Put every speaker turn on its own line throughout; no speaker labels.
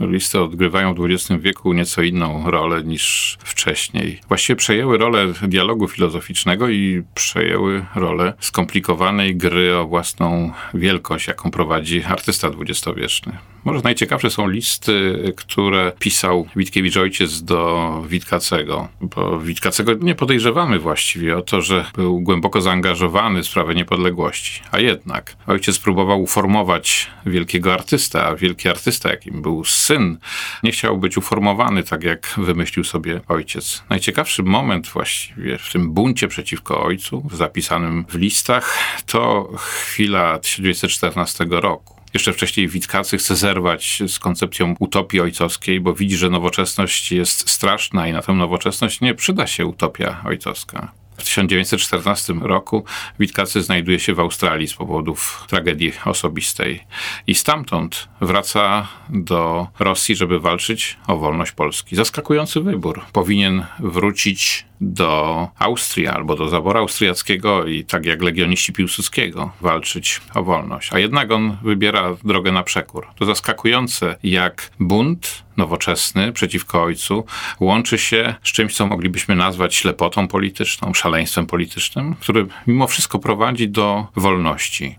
Listy odgrywają w XX wieku nieco inną rolę niż wcześniej. Właściwie przejęły rolę dialogu filozoficznego i przejęły rolę skomplikowanej gry o własną wielkość, jaką prowadzi artysta dwudziestowieczny. Może najciekawsze są listy, które pisał Witkiewicz ojciec do Witkacego, bo Witkacego nie podejrzewamy właściwie o to, że był głęboko zaangażowany w sprawę niepodległości. A jednak ojciec próbował uformować wielkiego artysta, a wielki artysta, jakim był syn, nie chciał być uformowany tak, jak wymyślił sobie ojciec. Najciekawszy moment właściwie w tym buncie przeciwko ojcu, zapisanym w listach, to chwila 1914 roku. Jeszcze wcześniej Witkacy chce zerwać z koncepcją utopii ojcowskiej, bo widzi, że nowoczesność jest straszna i na tę nowoczesność nie przyda się utopia ojcowska. W 1914 roku Witkacy znajduje się w Australii z powodów tragedii osobistej i stamtąd wraca do Rosji, żeby walczyć o wolność Polski. Zaskakujący wybór. Powinien wrócić do Austrii albo do zaboru austriackiego i tak jak legioniści Piłsudskiego walczyć o wolność. A jednak on wybiera drogę na przekór. To zaskakujące, jak bunt nowoczesny przeciwko ojcu łączy się z czymś, co moglibyśmy nazwać ślepotą polityczną, szaleństwem politycznym, który mimo wszystko prowadzi do wolności.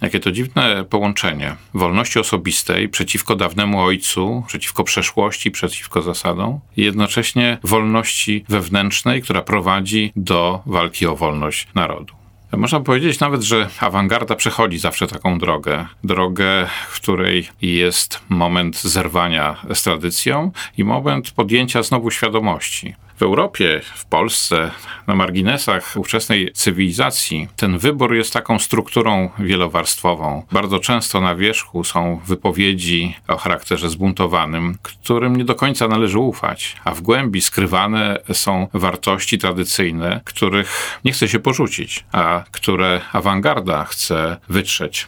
Jakie to dziwne połączenie wolności osobistej przeciwko dawnemu ojcu, przeciwko przeszłości, przeciwko zasadom i jednocześnie wolności wewnętrznej, która prowadzi do walki o wolność narodu. Można powiedzieć nawet, że awangarda przechodzi zawsze taką drogę. Drogę, w której jest moment zerwania z tradycją i moment podjęcia znowu świadomości. W Europie, w Polsce, na marginesach ówczesnej cywilizacji, ten wybór jest taką strukturą wielowarstwową. Bardzo często na wierzchu są wypowiedzi o charakterze zbuntowanym, którym nie do końca należy ufać, a w głębi skrywane są wartości tradycyjne, których nie chce się porzucić, a które awangarda chce wytrzeć.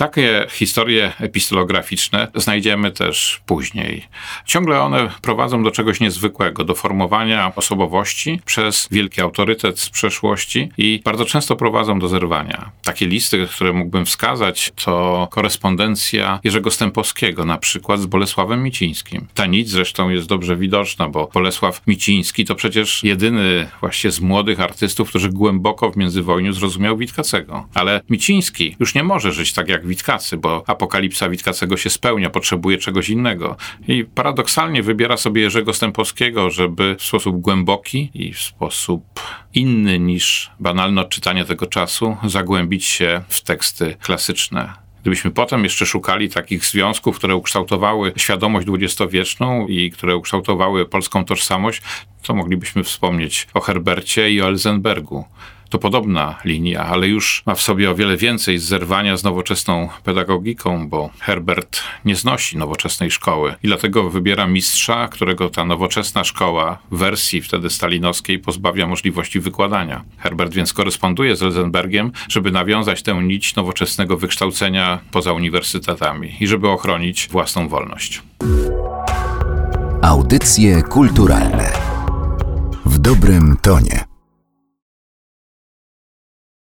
Takie historie epistolograficzne znajdziemy też później. Ciągle one prowadzą do czegoś niezwykłego, do formowania osobowości przez wielki autorytet z przeszłości i bardzo często prowadzą do zerwania. Takie listy, które mógłbym wskazać, to korespondencja Jerzego Stępowskiego, na przykład z Bolesławem Micińskim. Ta nić zresztą jest dobrze widoczna, bo Bolesław Miciński to przecież jedyny właśnie z młodych artystów, który głęboko w międzywojniu zrozumiał Witkacego. Ale Miciński już nie może żyć tak jak Witkacy, bo apokalipsa Witkacego się spełnia, potrzebuje czegoś innego. I paradoksalnie wybiera sobie Jerzego Stępowskiego, żeby w sposób głęboki i w sposób inny niż banalne odczytanie tego czasu zagłębić się w teksty klasyczne. Gdybyśmy potem jeszcze szukali takich związków, które ukształtowały świadomość dwudziestowieczną i które ukształtowały polską tożsamość, to moglibyśmy wspomnieć o Herbercie i o Elzenbergu to podobna linia, ale już ma w sobie o wiele więcej zerwania z nowoczesną pedagogiką, bo Herbert nie znosi nowoczesnej szkoły i dlatego wybiera mistrza, którego ta nowoczesna szkoła w wersji wtedy stalinowskiej pozbawia możliwości wykładania. Herbert więc koresponduje z Rosenbergiem, żeby nawiązać tę nić nowoczesnego wykształcenia poza uniwersytetami i żeby ochronić własną wolność.
Audycje kulturalne w dobrym tonie.